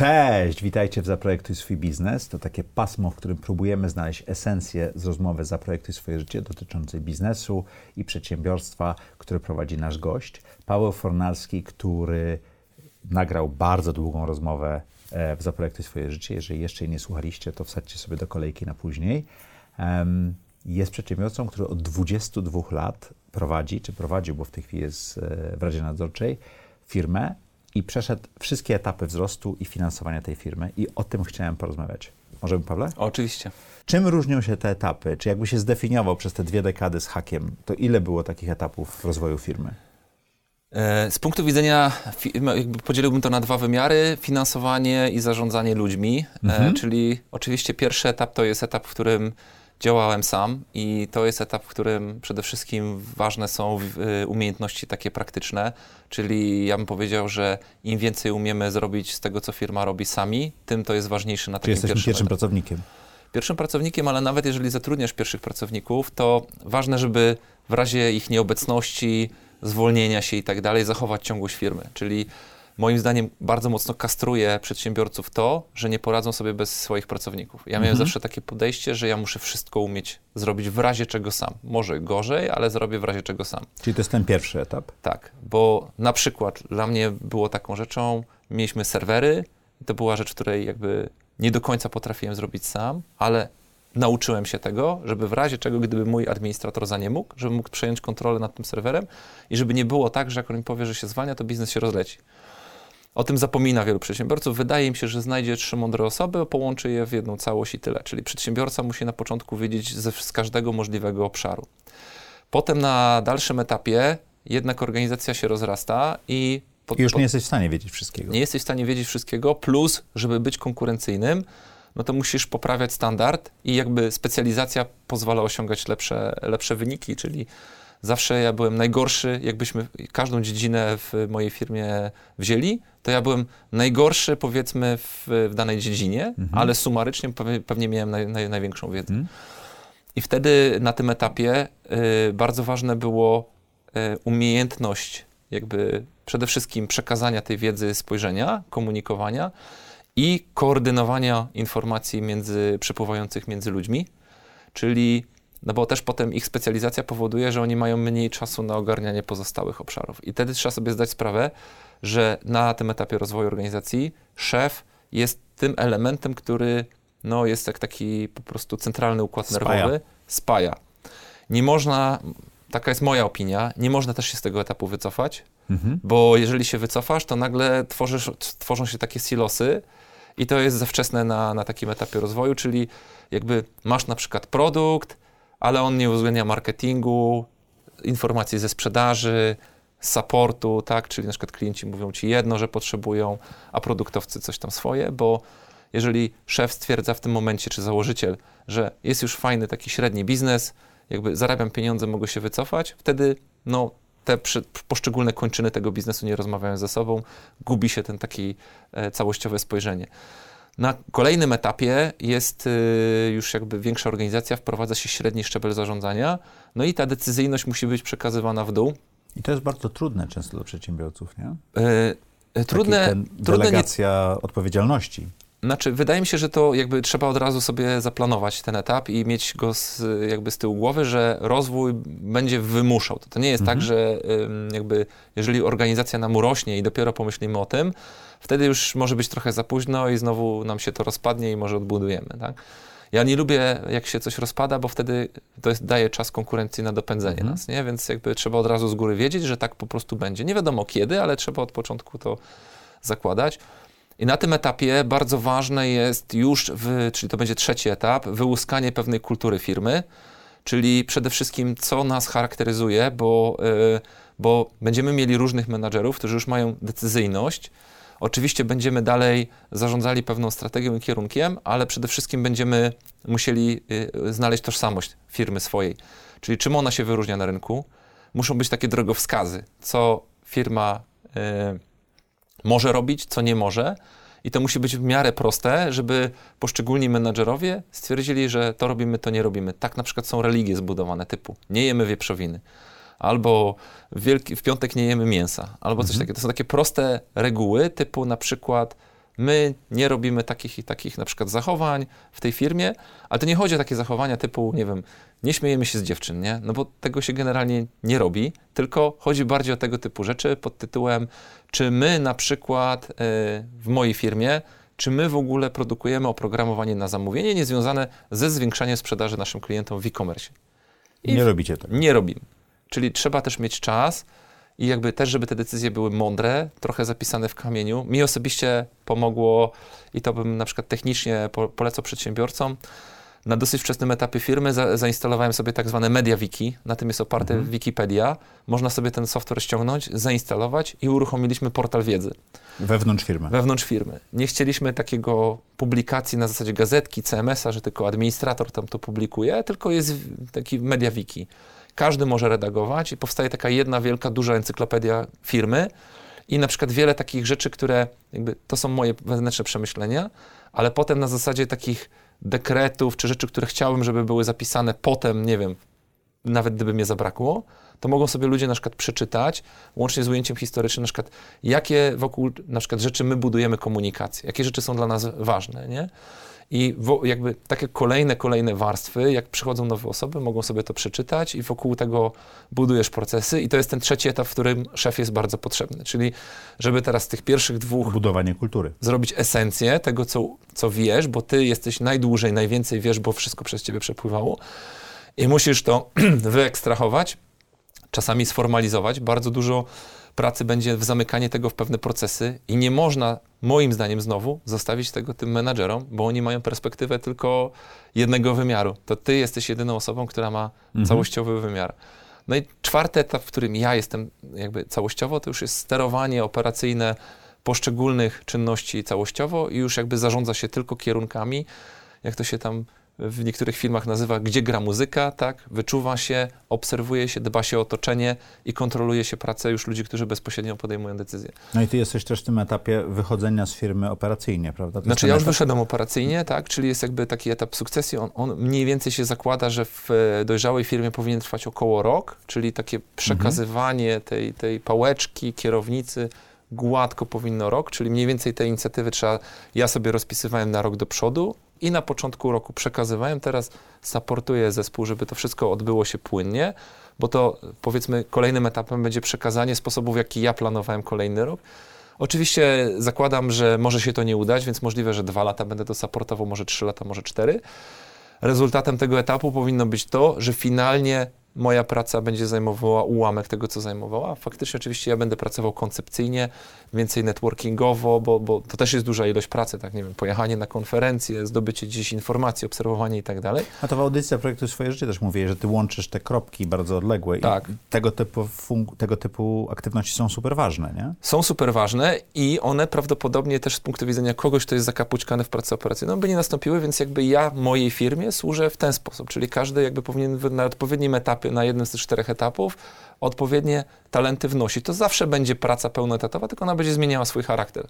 Cześć, witajcie w Zaprojektuj swój biznes. To takie pasmo, w którym próbujemy znaleźć esencję z rozmowy Zaprojektuj swoje życie dotyczącej biznesu i przedsiębiorstwa, które prowadzi nasz gość. Paweł Fornalski, który nagrał bardzo długą rozmowę e, w Zaprojektuj swoje życie. Jeżeli jeszcze jej nie słuchaliście, to wsadźcie sobie do kolejki na później. Jest przedsiębiorcą, który od 22 lat prowadzi, czy prowadził, bo w tej chwili jest e, w Radzie Nadzorczej, firmę i przeszedł wszystkie etapy wzrostu i finansowania tej firmy i o tym chciałem porozmawiać. Możemy, Pawle? Oczywiście. Czym różnią się te etapy? Czy jakby się zdefiniował przez te dwie dekady z hakiem, to ile było takich etapów w rozwoju firmy? E, z punktu widzenia, jakby podzieliłbym to na dwa wymiary, finansowanie i zarządzanie ludźmi, e, mhm. czyli oczywiście pierwszy etap to jest etap, w którym działałem sam i to jest etap, w którym przede wszystkim ważne są y, umiejętności takie praktyczne, czyli ja bym powiedział, że im więcej umiemy zrobić z tego, co firma robi sami, tym to jest ważniejsze na takim Czyli jesteśmy pierwszym pracownikiem. Pierwszym pracownikiem, ale nawet jeżeli zatrudniasz pierwszych pracowników, to ważne, żeby w razie ich nieobecności, zwolnienia się i tak dalej, zachować ciągłość firmy. Czyli moim zdaniem bardzo mocno kastruje przedsiębiorców to, że nie poradzą sobie bez swoich pracowników. Ja miałem mhm. zawsze takie podejście, że ja muszę wszystko umieć zrobić w razie czego sam. Może gorzej, ale zrobię w razie czego sam. Czyli to jest ten pierwszy etap? Tak, bo na przykład dla mnie było taką rzeczą, mieliśmy serwery, to była rzecz, której jakby nie do końca potrafiłem zrobić sam, ale nauczyłem się tego, żeby w razie czego, gdyby mój administrator za nie mógł, żeby mógł przejąć kontrolę nad tym serwerem i żeby nie było tak, że jak on mi powie, że się zwalnia, to biznes się rozleci. O tym zapomina wielu przedsiębiorców. Wydaje mi się, że znajdzie trzy mądre osoby, połączy je w jedną całość i tyle. Czyli przedsiębiorca musi na początku wiedzieć ze, z każdego możliwego obszaru. Potem na dalszym etapie jednak organizacja się rozrasta i. Pod, I już nie jesteś w stanie wiedzieć wszystkiego. Nie jesteś w stanie wiedzieć wszystkiego, plus, żeby być konkurencyjnym, no to musisz poprawiać standard i jakby specjalizacja pozwala osiągać lepsze, lepsze wyniki, czyli zawsze ja byłem najgorszy, jakbyśmy każdą dziedzinę w mojej firmie wzięli, to ja byłem najgorszy powiedzmy w, w danej dziedzinie, mhm. ale sumarycznie pewnie, miałem naj, naj, największą wiedzę. Mhm. I wtedy na tym etapie y, bardzo ważne było y, umiejętność jakby przede wszystkim przekazania tej wiedzy, spojrzenia, komunikowania i koordynowania informacji między przepływających między ludźmi, czyli no bo też potem ich specjalizacja powoduje, że oni mają mniej czasu na ogarnianie pozostałych obszarów. I wtedy trzeba sobie zdać sprawę, że na tym etapie rozwoju organizacji szef jest tym elementem, który no, jest jak taki po prostu centralny układ spaja. nerwowy, spaja. Nie można, taka jest moja opinia, nie można też się z tego etapu wycofać, mhm. bo jeżeli się wycofasz, to nagle tworzysz, tworzą się takie silosy i to jest za wczesne na, na takim etapie rozwoju, czyli jakby masz na przykład produkt, ale on nie uwzględnia marketingu, informacji ze sprzedaży, supportu, tak, czyli na przykład klienci mówią ci jedno, że potrzebują, a produktowcy coś tam swoje, bo jeżeli szef stwierdza w tym momencie, czy założyciel, że jest już fajny taki średni biznes, jakby zarabiam pieniądze, mogę się wycofać, wtedy no, te przy, poszczególne kończyny tego biznesu nie rozmawiają ze sobą, gubi się ten taki e, całościowe spojrzenie. Na kolejnym etapie jest y, już jakby większa organizacja, wprowadza się średni szczebel zarządzania, no i ta decyzyjność musi być przekazywana w dół. I to jest bardzo trudne często dla przedsiębiorców, nie? Yy, trudne. Taki delegacja nie... odpowiedzialności. Znaczy, wydaje mi się, że to jakby trzeba od razu sobie zaplanować ten etap i mieć go z, jakby z tyłu głowy, że rozwój będzie wymuszał. To, to nie jest tak, mhm. tak, że jakby jeżeli organizacja nam urośnie i dopiero pomyślimy o tym, wtedy już może być trochę za późno i znowu nam się to rozpadnie i może odbudujemy, tak? Ja nie lubię, jak się coś rozpada, bo wtedy to jest, daje czas konkurencji na dopędzenie mhm. nas, nie? Więc jakby trzeba od razu z góry wiedzieć, że tak po prostu będzie. Nie wiadomo kiedy, ale trzeba od początku to zakładać. I na tym etapie bardzo ważne jest już, w, czyli to będzie trzeci etap, wyłuskanie pewnej kultury firmy, czyli przede wszystkim co nas charakteryzuje, bo, yy, bo będziemy mieli różnych menadżerów, którzy już mają decyzyjność, Oczywiście będziemy dalej zarządzali pewną strategią i kierunkiem, ale przede wszystkim będziemy musieli y, znaleźć tożsamość firmy swojej. Czyli czym ona się wyróżnia na rynku. Muszą być takie drogowskazy, co firma y, może robić, co nie może. I to musi być w miarę proste, żeby poszczególni menadżerowie stwierdzili, że to robimy, to nie robimy. Tak na przykład są religie zbudowane typu nie jemy wieprzowiny albo w, wielki, w piątek nie jemy mięsa, albo coś mhm. takiego. To są takie proste reguły, typu na przykład my nie robimy takich i takich na przykład zachowań w tej firmie, ale to nie chodzi o takie zachowania typu, nie wiem, nie śmiejemy się z dziewczyn, nie? No bo tego się generalnie nie robi, tylko chodzi bardziej o tego typu rzeczy pod tytułem, czy my na przykład y, w mojej firmie, czy my w ogóle produkujemy oprogramowanie na zamówienie niezwiązane ze zwiększaniem sprzedaży naszym klientom w e-commerce. nie robicie tego. Nie robimy. Czyli trzeba też mieć czas i jakby też, żeby te decyzje były mądre, trochę zapisane w kamieniu. Mi osobiście pomogło i to bym na przykład technicznie po, polecał przedsiębiorcom. Na dosyć wczesnym etapie firmy za, zainstalowałem sobie tak zwane MediaWiki, na tym jest oparty Mhm. Wikipedia. Można sobie ten software ściągnąć, zainstalować i uruchomiliśmy portal wiedzy Wewnątrz firmy. wewnątrz firmy. Nie chcieliśmy takiego publikacji na zasadzie gazetki, CMS-a, że tylko administrator tam to publikuje, tylko jest taki MediaWiki. Każdy może redagować i powstaje taka jedna wielka, duża encyklopedia firmy i na przykład wiele takich rzeczy, które jakby to są moje wewnętrzne przemyślenia, ale potem na zasadzie takich dekretów czy rzeczy, które chciałbym, żeby były zapisane potem, nie wiem, nawet gdyby mnie zabrakło, to mogą sobie ludzie na przykład przeczytać, łącznie z ujęciem historycznym, na przykład jakie wokół na przykład rzeczy my budujemy komunikację, jakie rzeczy są dla nas ważne, nie? I jakby takie kolejne, kolejne warstwy, jak przychodzą nowe osoby, mogą sobie to przeczytać i wokół tego budujesz procesy i to jest ten trzeci etap, w którym szef jest bardzo potrzebny, czyli żeby teraz z tych pierwszych dwóch Budowanie kultury. zrobić esencję tego, co, co wiesz, bo ty jesteś najdłużej, najwięcej wiesz, bo wszystko przez ciebie przepływało i musisz to wyekstrahować, czasami sformalizować. Bardzo dużo pracy będzie w zamykanie tego w pewne procesy i nie można, moim zdaniem znowu, zostawić tego tym menadżerom, bo oni mają perspektywę tylko jednego wymiaru. To ty jesteś jedyną osobą, która ma Mhm. całościowy wymiar. No i czwarty etap, w którym ja jestem jakby całościowo, to już jest sterowanie operacyjne poszczególnych czynności całościowo i już jakby zarządza się tylko kierunkami, jak to się tam w niektórych filmach nazywa, gdzie gra muzyka, tak? Wyczuwa się, obserwuje się, dba się o otoczenie i kontroluje się pracę już ludzi, którzy bezpośrednio podejmują decyzje. No i ty jesteś też w tym etapie wychodzenia z firmy operacyjnie, prawda? To Znaczy ja już etap- wyszedłem operacyjnie, tak? Czyli jest jakby taki etap sukcesji. On, on mniej więcej się zakłada, że w e, dojrzałej firmie powinien trwać około rok, czyli takie przekazywanie tej, tej pałeczki kierownicy gładko powinno rok, czyli mniej więcej te inicjatywy trzeba, ja sobie rozpisywałem na rok do przodu i na początku roku przekazywałem, teraz supportuję zespół, żeby to wszystko odbyło się płynnie, bo to powiedzmy kolejnym etapem będzie przekazanie sposobów, w jaki ja planowałem kolejny rok. Oczywiście zakładam, że może się to nie udać, więc możliwe, że dwa lata będę to supportował, może trzy lata, może cztery. Rezultatem tego etapu powinno być to, że finalnie moja praca będzie zajmowała ułamek tego, co zajmowała. Faktycznie oczywiście ja będę pracował koncepcyjnie, więcej networkingowo, bo, bo to też jest duża ilość pracy, tak, nie wiem, pojechanie na konferencję, zdobycie gdzieś informacji, obserwowanie i tak dalej. A to w audycji Projektu Swoje Życie też mówię, że ty łączysz te kropki bardzo odległe Tak. i tego typu, tego typu aktywności są super ważne, nie? są super ważne i one prawdopodobnie też z punktu widzenia kogoś, kto jest zakapućkany w pracy operacyjnej, by nie nastąpiły, więc jakby ja mojej firmie służę w ten sposób, czyli każdy jakby powinien na odpowiednim etapie, na jednym z tych czterech etapów, odpowiednie talenty wnosić. To zawsze będzie praca pełnoetatowa, tylko ona będzie zmieniała swój charakter.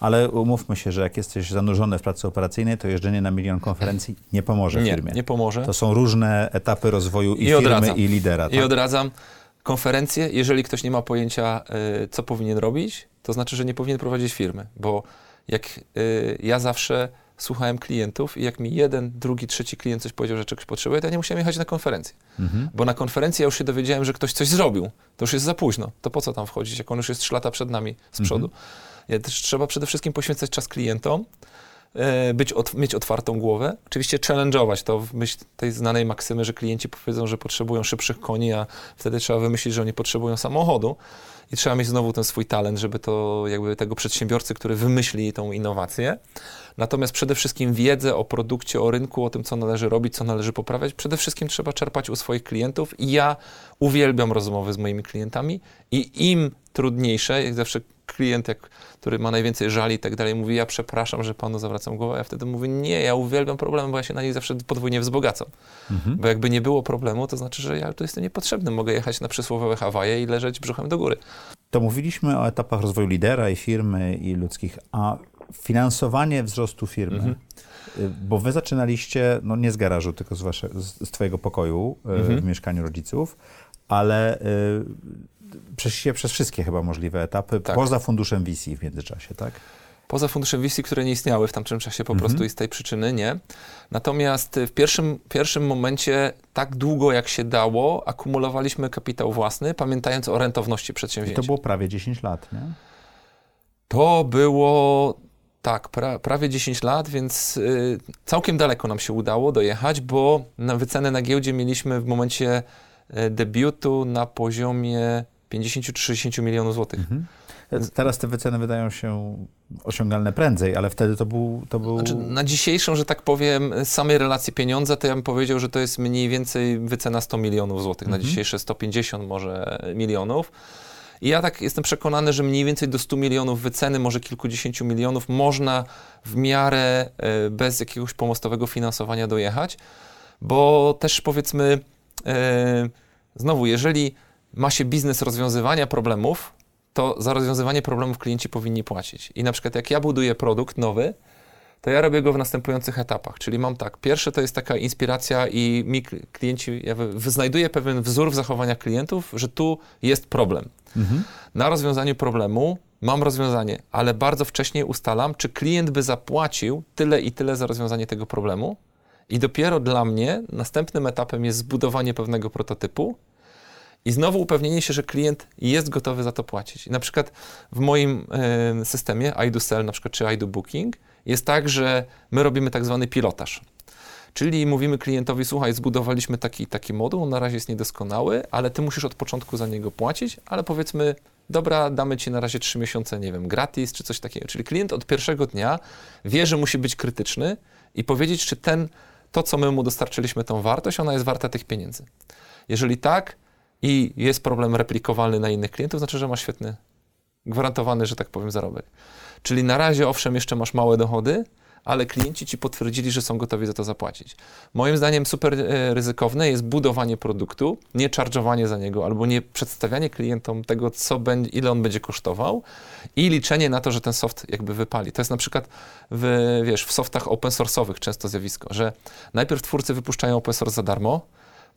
Ale umówmy się, że jak jesteś zanurzony w pracy operacyjnej, to jeżdżenie na milion konferencji nie pomoże Nie, firmie. nie pomoże. To są różne etapy rozwoju i, I firmy, odradzam. i lidera. I tak? odradzam konferencję, jeżeli ktoś nie ma pojęcia, y, co powinien robić, to znaczy, że nie powinien prowadzić firmy, bo jak y, ja zawsze słuchałem klientów i jak mi jeden, drugi, trzeci klient coś powiedział, że czegoś potrzebuje, to ja nie musiałem jechać na konferencję. Mhm. Bo na konferencji ja już się dowiedziałem, że ktoś coś zrobił. To już jest za późno. To po co tam wchodzić, jak on już jest 3 lata przed nami z przodu? Ja też trzeba przede wszystkim poświęcać czas klientom, e, być ot- mieć otwartą głowę, oczywiście challenge'ować to w myśl tej znanej maksymy, że klienci powiedzą, że potrzebują szybszych koni, a wtedy trzeba wymyślić, że oni potrzebują samochodu i trzeba mieć znowu ten swój talent, żeby to jakby tego przedsiębiorcy, który wymyśli tą innowację. Natomiast przede wszystkim wiedzę o produkcie, o rynku, o tym, co należy robić, co należy poprawiać, przede wszystkim trzeba czerpać u swoich klientów i ja uwielbiam rozmowy z moimi klientami i im trudniejsze, jak zawsze klient, jak, który ma najwięcej żali i tak dalej, mówi, ja przepraszam, że panu zawracam głowę, a ja wtedy mówię, nie, ja uwielbiam problemy, bo ja się na nich zawsze podwójnie wzbogacam. Mhm. Bo jakby nie było problemu, to znaczy, że ja tu jestem niepotrzebny, mogę jechać na przysłowiowe Hawaje i leżeć brzuchem do góry. To mówiliśmy o etapach rozwoju lidera i firmy i ludzkich, a finansowanie wzrostu firmy, Mhm. y, bo wy zaczynaliście, no nie z garażu, tylko z, wasze, z, z twojego pokoju y, Mhm. w mieszkaniu rodziców, ale y, przeszliście przez wszystkie chyba możliwe etapy, Tak. poza funduszem VC w międzyczasie, tak? poza funduszem VC, które nie istniały w tamtym czasie po prostu i z tej przyczyny nie. Natomiast w pierwszym, pierwszym momencie tak długo jak się dało akumulowaliśmy kapitał własny, pamiętając o rentowności I przedsięwzięcia. to było prawie 10 lat, nie? To było tak, pra, prawie 10 lat, więc y, całkiem daleko nam się udało dojechać, bo na wycenę na giełdzie mieliśmy w momencie y, debiutu na poziomie 50-60 milionów złotych. Mhm. Teraz te wyceny wydają się osiągalne prędzej, ale wtedy to był... To był... Znaczy, na dzisiejszą, że tak powiem, samej relacji pieniądza, to ja bym powiedział, że to jest mniej więcej wycena 100 milionów złotych, na Mhm. dzisiejsze 150 może milionów. I ja tak jestem przekonany, że mniej więcej do 100 milionów wyceny, może kilkudziesięciu milionów, można w miarę e, bez jakiegoś pomostowego finansowania dojechać, bo też powiedzmy, e, znowu, jeżeli ma się biznes rozwiązywania problemów, to za rozwiązywanie problemów klienci powinni płacić. I na przykład jak ja buduję produkt nowy, to ja robię go w następujących etapach. Czyli mam tak, pierwsze to jest taka inspiracja i mi kli- klienci, ja wy- wyznajduję pewien wzór w zachowaniach klientów, że tu jest problem. Mhm. Na rozwiązaniu problemu mam rozwiązanie, ale bardzo wcześnie ustalam, czy klient by zapłacił tyle i tyle za rozwiązanie tego problemu. I dopiero dla mnie następnym etapem jest zbudowanie pewnego prototypu i znowu upewnienie się, że klient jest gotowy za to płacić. I na przykład w moim e, systemie iDoSell na przykład, czy iDoBooking jest tak, że my robimy tak zwany pilotaż. Czyli mówimy klientowi, słuchaj, zbudowaliśmy taki taki moduł, on na razie jest niedoskonały, ale ty musisz od początku za niego płacić, ale powiedzmy, dobra, damy ci na razie trzy miesiące, nie wiem, gratis czy coś takiego. Czyli klient od pierwszego dnia wie, że musi być krytyczny i powiedzieć, czy ten, to co my mu dostarczyliśmy, tą wartość, ona jest warta tych pieniędzy. Jeżeli tak i jest problem replikowalny na innych klientów, znaczy, że ma świetny, gwarantowany, że tak powiem, zarobek. Czyli na razie, owszem, jeszcze masz małe dochody, ale klienci ci potwierdzili, że są gotowi za to zapłacić. Moim zdaniem super e, ryzykowne jest budowanie produktu, nie charge'owanie za niego albo nie przedstawianie klientom tego, co będzie, ile on będzie kosztował i liczenie na to, że ten soft jakby wypali. To jest na przykład w, wiesz, w softach open source'owych często zjawisko, że najpierw twórcy wypuszczają open source za darmo,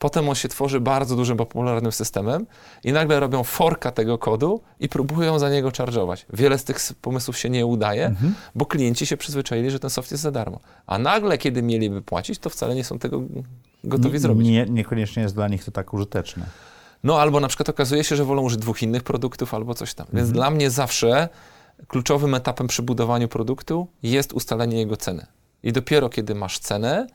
Potem on się tworzy bardzo dużym, popularnym systemem i nagle robią forka tego kodu i próbują za niego charge'ować. Wiele z tych pomysłów się nie udaje, Mhm. bo klienci się przyzwyczaili, że ten soft jest za darmo. A nagle, kiedy mieliby płacić, to wcale nie są tego gotowi Nie- zrobić. Nie, niekoniecznie jest dla nich to tak użyteczne. No albo na przykład okazuje się, że wolą użyć dwóch innych produktów albo coś tam. Więc Mhm. dla mnie zawsze kluczowym etapem przy budowaniu produktu jest ustalenie jego ceny. I dopiero kiedy masz cenę,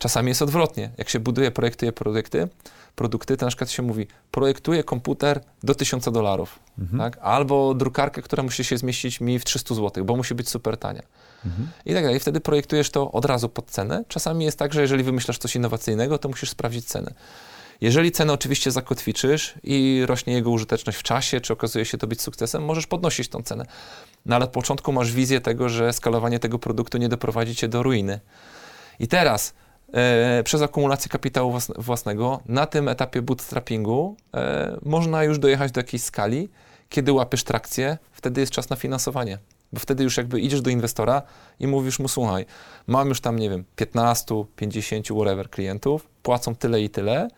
czasami jest odwrotnie. Jak się buduje, projektuje produkty, produkty, to na przykład się mówi, projektuję komputer do 1000 dolarów, Mhm. tak? albo drukarkę, która musi się zmieścić mi w 300 zł, bo musi być super tania. Mhm. I tak dalej. Wtedy projektujesz to od razu pod cenę. Czasami jest tak, że jeżeli wymyślasz coś innowacyjnego, to musisz sprawdzić cenę. Jeżeli cenę oczywiście zakotwiczysz i rośnie jego użyteczność w czasie, czy okazuje się to być sukcesem, możesz podnosić tą cenę. No ale od początku masz wizję tego, że skalowanie tego produktu nie doprowadzi cię do ruiny. I teraz przez akumulację kapitału włas- własnego na tym etapie bootstrappingu e, można już dojechać do jakiejś skali, kiedy łapiesz trakcję, wtedy jest czas na finansowanie. Bo wtedy już jakby idziesz do inwestora i mówisz mu, słuchaj, mam już tam, nie wiem, 15, 50, whatever klientów, płacą tyle i tyle,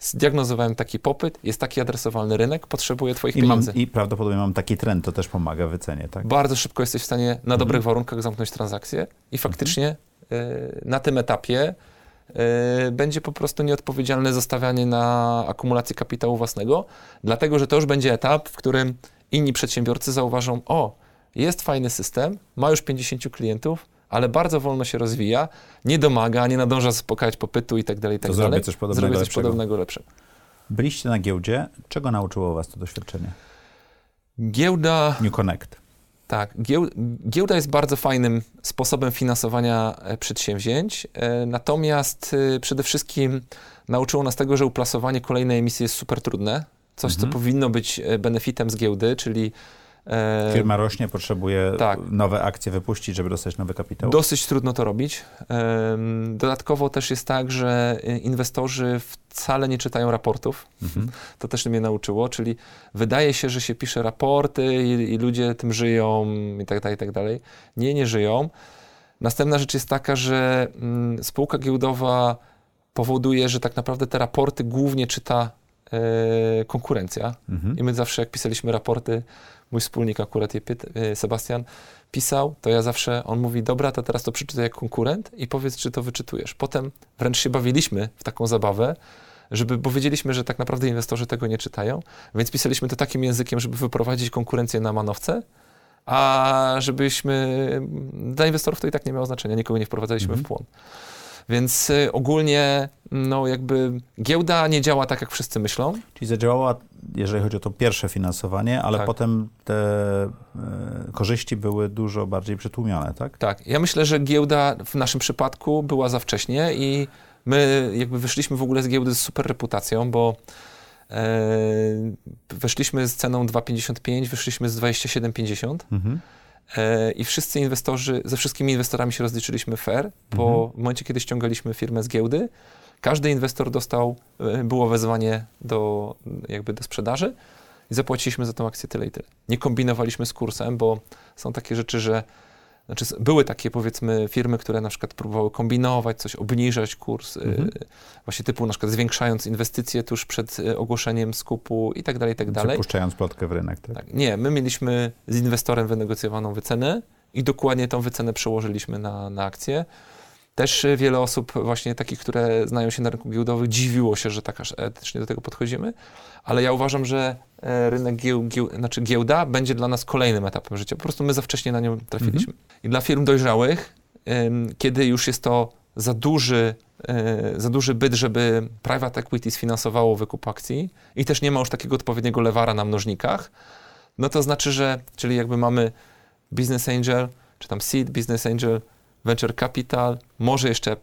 zdiagnozowałem taki popyt, jest taki adresowalny rynek, potrzebuję twoich I, mam, pieniędzy. I prawdopodobnie mam taki trend, to też pomaga w wycenie, tak? Bardzo szybko jesteś w stanie na dobrych warunkach zamknąć transakcję i faktycznie y, na tym etapie będzie po prostu nieodpowiedzialne zostawianie na akumulację kapitału własnego, dlatego że to już będzie etap, w którym inni przedsiębiorcy zauważą, o, jest fajny system, ma już 50 klientów, ale bardzo wolno się rozwija, nie domaga, nie nadąża zaspokajać popytu i tak dalej, i tak dalej. zrobię coś podobnego Zrobię coś lepszego. podobnego lepszego. Byliście na giełdzie. Czego nauczyło was to doświadczenie? Giełda New Connect. Tak, gieł, giełda jest bardzo fajnym sposobem finansowania e, przedsięwzięć, e, natomiast e, przede wszystkim nauczyło nas tego, że uplasowanie kolejnej emisji jest super trudne. Coś, Mhm. co powinno być benefitem z giełdy, czyli Firma rośnie, potrzebuje tak. nowe akcje wypuścić, żeby dostać nowy kapitał. Dosyć trudno to robić. Dodatkowo też jest tak, że e, inwestorzy wcale nie czytają raportów. Mhm. To też mnie nauczyło, czyli wydaje się, że się pisze raporty i, i ludzie tym żyją i tak dalej, i tak dalej. Nie, nie żyją. Następna rzecz jest taka, że mm, spółka giełdowa powoduje, że tak naprawdę te raporty głównie czyta e, konkurencja. Mhm. I my zawsze, jak pisaliśmy raporty, mój wspólnik akurat je pyta, e, Sebastian, pisał, to ja zawsze, on mówi, dobra, to teraz to przeczytaj jak konkurent i powiedz, czy to wyczytujesz. Potem wręcz się bawiliśmy w taką zabawę, żeby, bo wiedzieliśmy, że tak naprawdę inwestorzy tego nie czytają, więc pisaliśmy to takim językiem, żeby wyprowadzić konkurencję na manowce, a żebyśmy, dla inwestorów to i tak nie miało znaczenia, nikogo nie wprowadzaliśmy mhm. w płon. Więc y, ogólnie, no jakby giełda nie działa tak, jak wszyscy myślą. Czyli zadziałała, jeżeli chodzi o to pierwsze finansowanie, ale tak. potem te y, korzyści były dużo bardziej przytłumione, tak? Tak. Ja myślę, że giełda w naszym przypadku była za wcześnie i my jakby wyszliśmy w ogóle z giełdy z super reputacją, bo e, weszliśmy z ceną 2,55, wyszliśmy z 27,50. Mhm. E, I wszyscy inwestorzy, ze wszystkimi inwestorami się rozliczyliśmy fair, bo mhm. w momencie, kiedy ściągaliśmy firmę z giełdy, każdy inwestor dostał, e, było wezwanie do, jakby do sprzedaży i zapłaciliśmy za tą akcję tyle i tyle. Nie kombinowaliśmy z kursem, bo są takie rzeczy, że znaczy, były takie, powiedzmy, firmy, które na przykład próbowały kombinować, coś obniżać kurs, y, mhm. właśnie typu na przykład zwiększając inwestycje tuż przed y, ogłoszeniem skupu i tak dalej, i tak dalej. Przepuszczając plotkę w rynek, tak? tak? Nie, my mieliśmy z inwestorem wynegocjowaną wycenę i dokładnie tą wycenę przełożyliśmy na, na akcję. Też wiele osób właśnie takich, które znają się na rynku giełdowym, dziwiło się, że tak aż etycznie do tego podchodzimy, ale ja uważam, że e, rynek gieł, gieł, znaczy giełda będzie dla nas kolejnym etapem życia. Po prostu my za wcześnie na nią trafiliśmy. Mhm. I dla firm dojrzałych, kiedy już jest to za duży, e, za duży byt, żeby private equity sfinansowało wykup akcji i też nie ma już takiego odpowiedniego lewara na mnożnikach, no to znaczy, że, czyli jakby mamy business angel, czy tam seed business angel, venture capital, może jeszcze y,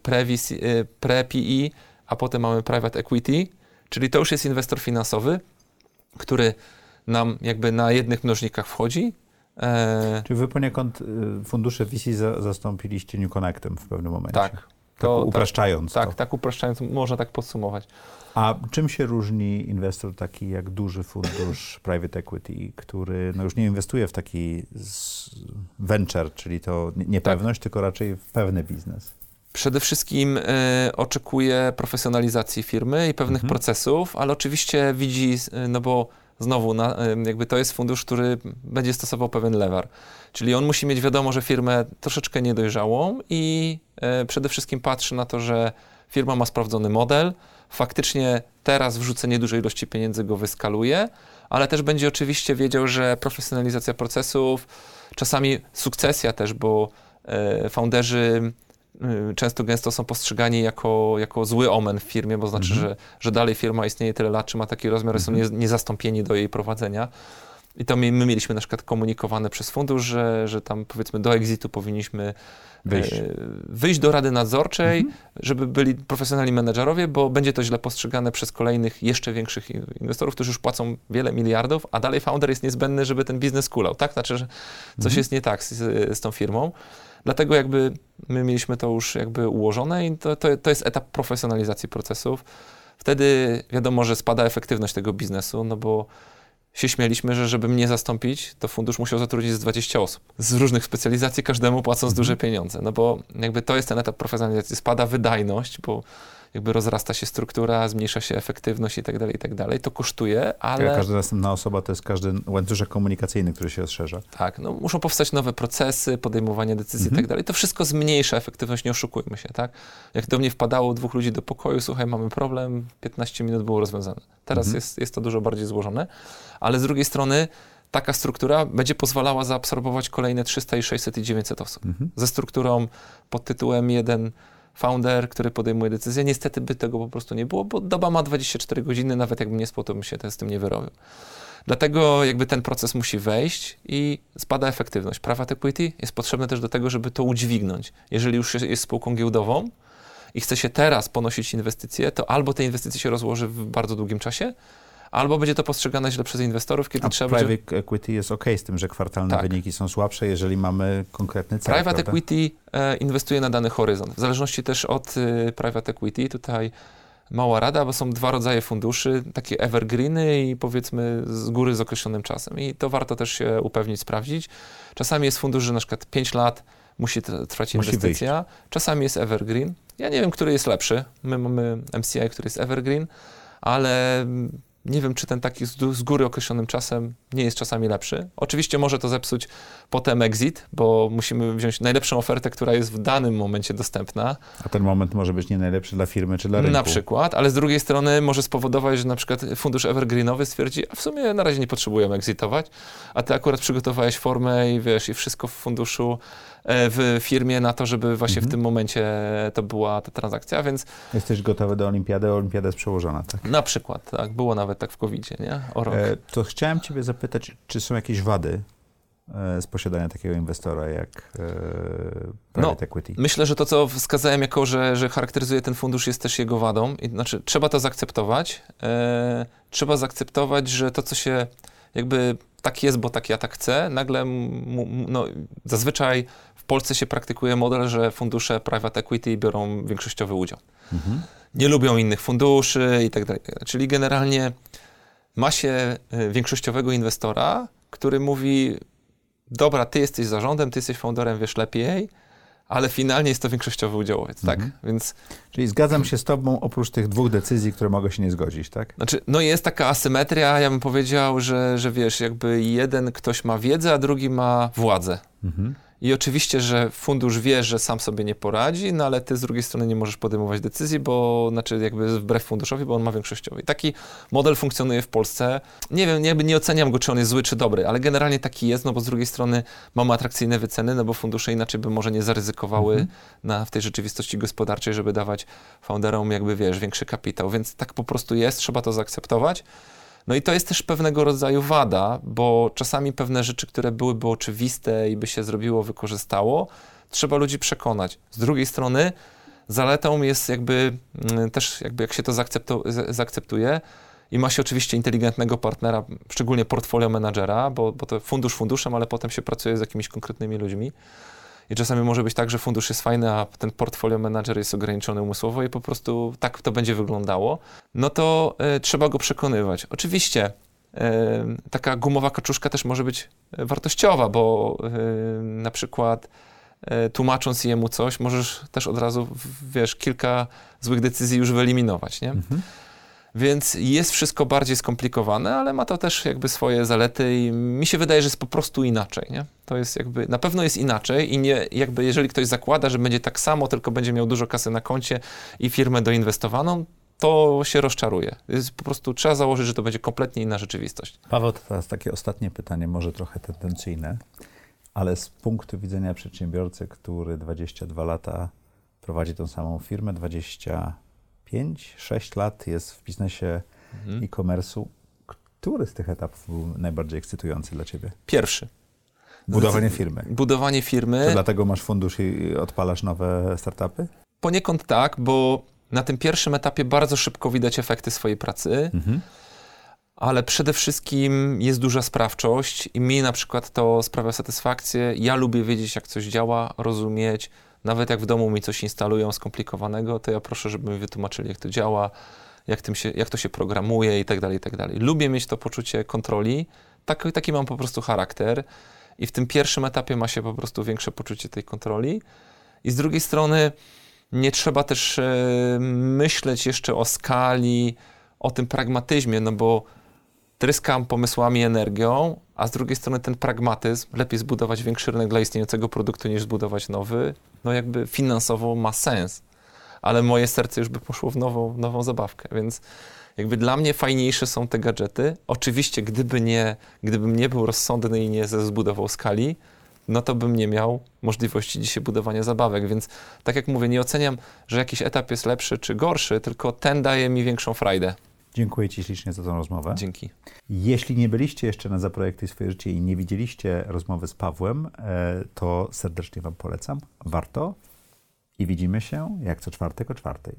pre-PE, a potem mamy private equity, czyli to już jest inwestor finansowy, który nam jakby na jednych mnożnikach wchodzi. E... Czyli wy poniekąd y, fundusze VC za, zastąpiliście New Connectem w pewnym momencie. Tak, to, tak upraszczając. Tak, tak, tak upraszczając, można tak podsumować. A czym się różni inwestor taki jak duży fundusz private equity, który no już nie inwestuje w taki venture, czyli to niepewność, tak. tylko raczej w pewny biznes? Przede wszystkim y, oczekuje profesjonalizacji firmy i pewnych mhm. procesów, ale oczywiście widzi, e, no bo znowu, na, jakby to jest fundusz, który będzie stosował pewien lewar. Czyli on musi mieć wiadomo, że firmę troszeczkę niedojrzałą i e, przede wszystkim patrzy na to, że firma ma sprawdzony model, faktycznie teraz wrzucenie dużej ilości pieniędzy go wyskaluje, ale też będzie oczywiście wiedział, że profesjonalizacja procesów, czasami sukcesja też, bo e, founderzy często gęsto są postrzegani jako, jako zły omen w firmie, bo znaczy, mhm. że, że dalej firma istnieje tyle lat, czy ma taki rozmiar, mhm. są nie, niezastąpieni do jej prowadzenia. I to my, my, mieliśmy na przykład komunikowane przez fundusz, że, że tam powiedzmy do exitu powinniśmy wyjść, e, wyjść do rady nadzorczej, mhm. żeby byli profesjonalni menedżerowie, bo będzie to źle postrzegane przez kolejnych jeszcze większych inwestorów, którzy już płacą wiele miliardów, a dalej founder jest niezbędny, żeby ten biznes kulał, tak? Znaczy, że coś mhm. jest nie tak z, z tą firmą. Dlatego jakby my mieliśmy to już jakby ułożone i to, to, to jest etap profesjonalizacji procesów. Wtedy wiadomo, że spada efektywność tego biznesu, no bo się śmialiśmy, że żeby mnie zastąpić, to fundusz musiał zatrudnić z 20 osób. Z różnych specjalizacji, każdemu płacąc mhm. duże pieniądze. No bo jakby to jest ten etap profesjonalizacji. Spada wydajność, bo jakby rozrasta się struktura, zmniejsza się efektywność i tak dalej, i tak dalej. To kosztuje, ale... Każda następna osoba to jest każdy łańcuszek komunikacyjny, który się rozszerza. Tak, no muszą powstać nowe procesy, podejmowanie decyzji mhm. i tak dalej. To wszystko zmniejsza efektywność, nie oszukujmy się, tak? Jak do mnie wpadało dwóch ludzi do pokoju, słuchaj, mamy problem, 15 minut było rozwiązane. Teraz mhm. jest, jest to dużo bardziej złożone, ale z drugiej strony taka struktura będzie pozwalała zaabsorbować kolejne 300 i 600 i 900 osób. Mhm. Ze strukturą pod tytułem jeden founder, który podejmuje decyzję. Niestety by tego po prostu nie było, bo doba ma 24 godziny, nawet jakbym nie spał, to bym się z tym nie wyrobił. Dlatego jakby ten proces musi wejść i spada efektywność. Private equity jest potrzebne też do tego, żeby to udźwignąć. Jeżeli już jest spółką giełdową i chce się teraz ponosić inwestycje, to albo te inwestycje się rozłoży w bardzo długim czasie, albo będzie to postrzegane źle przez inwestorów, kiedy A trzeba private będzie... equity jest ok z tym, że kwartalne tak. wyniki są słabsze, jeżeli mamy konkretny cel. Private prawda? equity e, inwestuje na dany horyzont. W zależności też od e, private equity, tutaj mała rada, bo są dwa rodzaje funduszy, takie evergreeny i powiedzmy z góry z określonym czasem. I to warto też się upewnić, sprawdzić. Czasami jest fundusz, że na przykład 5 lat musi trwać musi inwestycja. Wyjść. Czasami jest evergreen. Ja nie wiem, który jest lepszy. My mamy MCI, który jest evergreen, ale nie wiem, czy ten taki z, góry określonym czasem nie jest czasami lepszy. Oczywiście może to zepsuć potem exit, bo musimy wziąć najlepszą ofertę, która jest w danym momencie dostępna. A ten moment może być nie najlepszy dla firmy czy dla rynku. Na przykład, ale z drugiej strony może spowodować, że na przykład fundusz evergreenowy stwierdzi, a w sumie na razie nie potrzebujemy exitować, a ty akurat przygotowałeś formę i wiesz, i wszystko w funduszu w firmie na to, żeby właśnie mhm. w tym momencie to była ta transakcja, więc... Jesteś gotowy do olimpiady, olimpiada jest przełożona, tak? Na przykład, tak. Było nawet tak w covid nie? O rok. E, to chciałem ciebie zapytać, czy są jakieś wady e, z posiadania takiego inwestora jak e, private no, equity? Myślę, że to, co wskazałem jako, że, że charakteryzuje ten fundusz, jest też jego wadą. I, znaczy, trzeba to zaakceptować. E, trzeba zaakceptować, że to, co się jakby tak jest, bo tak ja tak chcę, nagle no, zazwyczaj w Polsce się praktykuje model, że fundusze private equity biorą większościowy udział. Mhm. Nie lubią innych funduszy i tak dalej. Czyli generalnie ma się y, większościowego inwestora, który mówi: Dobra, ty jesteś zarządem, ty jesteś founderem, wiesz lepiej, ale finalnie jest to większościowy udziałowiec, tak? mhm. tak? Więc... Czyli zgadzam się z tobą oprócz tych dwóch decyzji, które mogę się nie zgodzić, tak? Znaczy, no jest taka asymetria, ja bym powiedział, że, że wiesz, jakby jeden ktoś ma wiedzę, a drugi ma władzę. Mhm. I oczywiście, że fundusz wie, że sam sobie nie poradzi, no ale ty z drugiej strony nie możesz podejmować decyzji, bo znaczy jakby wbrew funduszowi, bo on ma większościowy. I taki model funkcjonuje w Polsce. Nie wiem, jakby nie oceniam go, czy on jest zły, czy dobry, ale generalnie taki jest, no bo z drugiej strony mamy atrakcyjne wyceny, no bo fundusze inaczej by może nie zaryzykowały mhm. na, w tej rzeczywistości gospodarczej, żeby dawać founderom jakby, wiesz, większy kapitał. Więc tak po prostu jest, trzeba to zaakceptować. No i to jest też pewnego rodzaju wada, bo czasami pewne rzeczy, które byłyby oczywiste i by się zrobiło, wykorzystało, trzeba ludzi przekonać. Z drugiej strony zaletą jest jakby mm, też jakby jak się to zaakceptuje i ma się oczywiście inteligentnego partnera, szczególnie portfolio menadżera, bo, bo to fundusz funduszem, ale potem się pracuje z jakimiś konkretnymi ludźmi. I czasami może być tak, że fundusz jest fajny, a ten portfolio manager jest ograniczony umysłowo i po prostu tak to będzie wyglądało, no to y, trzeba go przekonywać. Oczywiście y, taka gumowa kaczuszka też może być wartościowa, bo y, na przykład tłumacząc jemu coś, możesz też od razu, wiesz, kilka złych decyzji już wyeliminować, nie? Mhm. Więc jest wszystko bardziej skomplikowane, ale ma to też jakby swoje zalety i mi się wydaje, że jest po prostu inaczej, nie? To jest jakby, na pewno jest inaczej i nie, jakby jeżeli ktoś zakłada, że będzie tak samo, tylko będzie miał dużo kasy na koncie i firmę doinwestowaną, to się rozczaruje. Jest po prostu trzeba założyć, że to będzie kompletnie inna rzeczywistość. Paweł, to teraz takie ostatnie pytanie, może trochę tendencyjne, ale z punktu widzenia przedsiębiorcy, który 22 lata prowadzi tą samą firmę, 20 5-6 lat jest w biznesie mhm. e-commerce'u. Który z tych etapów był najbardziej ekscytujący dla Ciebie? Pierwszy. Budowanie firmy. Budowanie firmy. To dlatego masz fundusz i odpalasz nowe startupy? Poniekąd tak, bo na tym pierwszym etapie bardzo szybko widać efekty swojej pracy. Mhm ale przede wszystkim jest duża sprawczość i mi na przykład to sprawia satysfakcję. Ja lubię wiedzieć, jak coś działa, rozumieć, nawet jak w domu mi coś instalują skomplikowanego, to ja proszę, żeby mi wytłumaczyli, jak to działa, jak, tym się, jak to się programuje i tak dalej, i tak dalej. Lubię mieć to poczucie kontroli, tak, taki mam po prostu charakter i w tym pierwszym etapie ma się po prostu większe poczucie tej kontroli. I z drugiej strony nie trzeba też e, myśleć jeszcze o skali, o tym pragmatyzmie, no bo tryskam pomysłami, energią, a z drugiej strony ten pragmatyzm, lepiej zbudować większy rynek dla istniejącego produktu niż zbudować nowy, no jakby finansowo ma sens. Ale moje serce już by poszło w nową, nową zabawkę, więc jakby dla mnie fajniejsze są te gadżety. Oczywiście, gdyby nie, gdybym nie był rozsądny i nie zbudował skali, no to bym nie miał możliwości dzisiaj budowania zabawek, więc tak jak mówię, nie oceniam, że jakiś etap jest lepszy czy gorszy, tylko ten daje mi większą frajdę. Dziękuję Ci ślicznie za tę rozmowę. Dzięki. Jeśli nie byliście jeszcze na Zaprojektuj swoje życie i nie widzieliście rozmowy z Pawłem, e, to serdecznie Wam polecam. Warto. I widzimy się jak co czwartek o czwartej.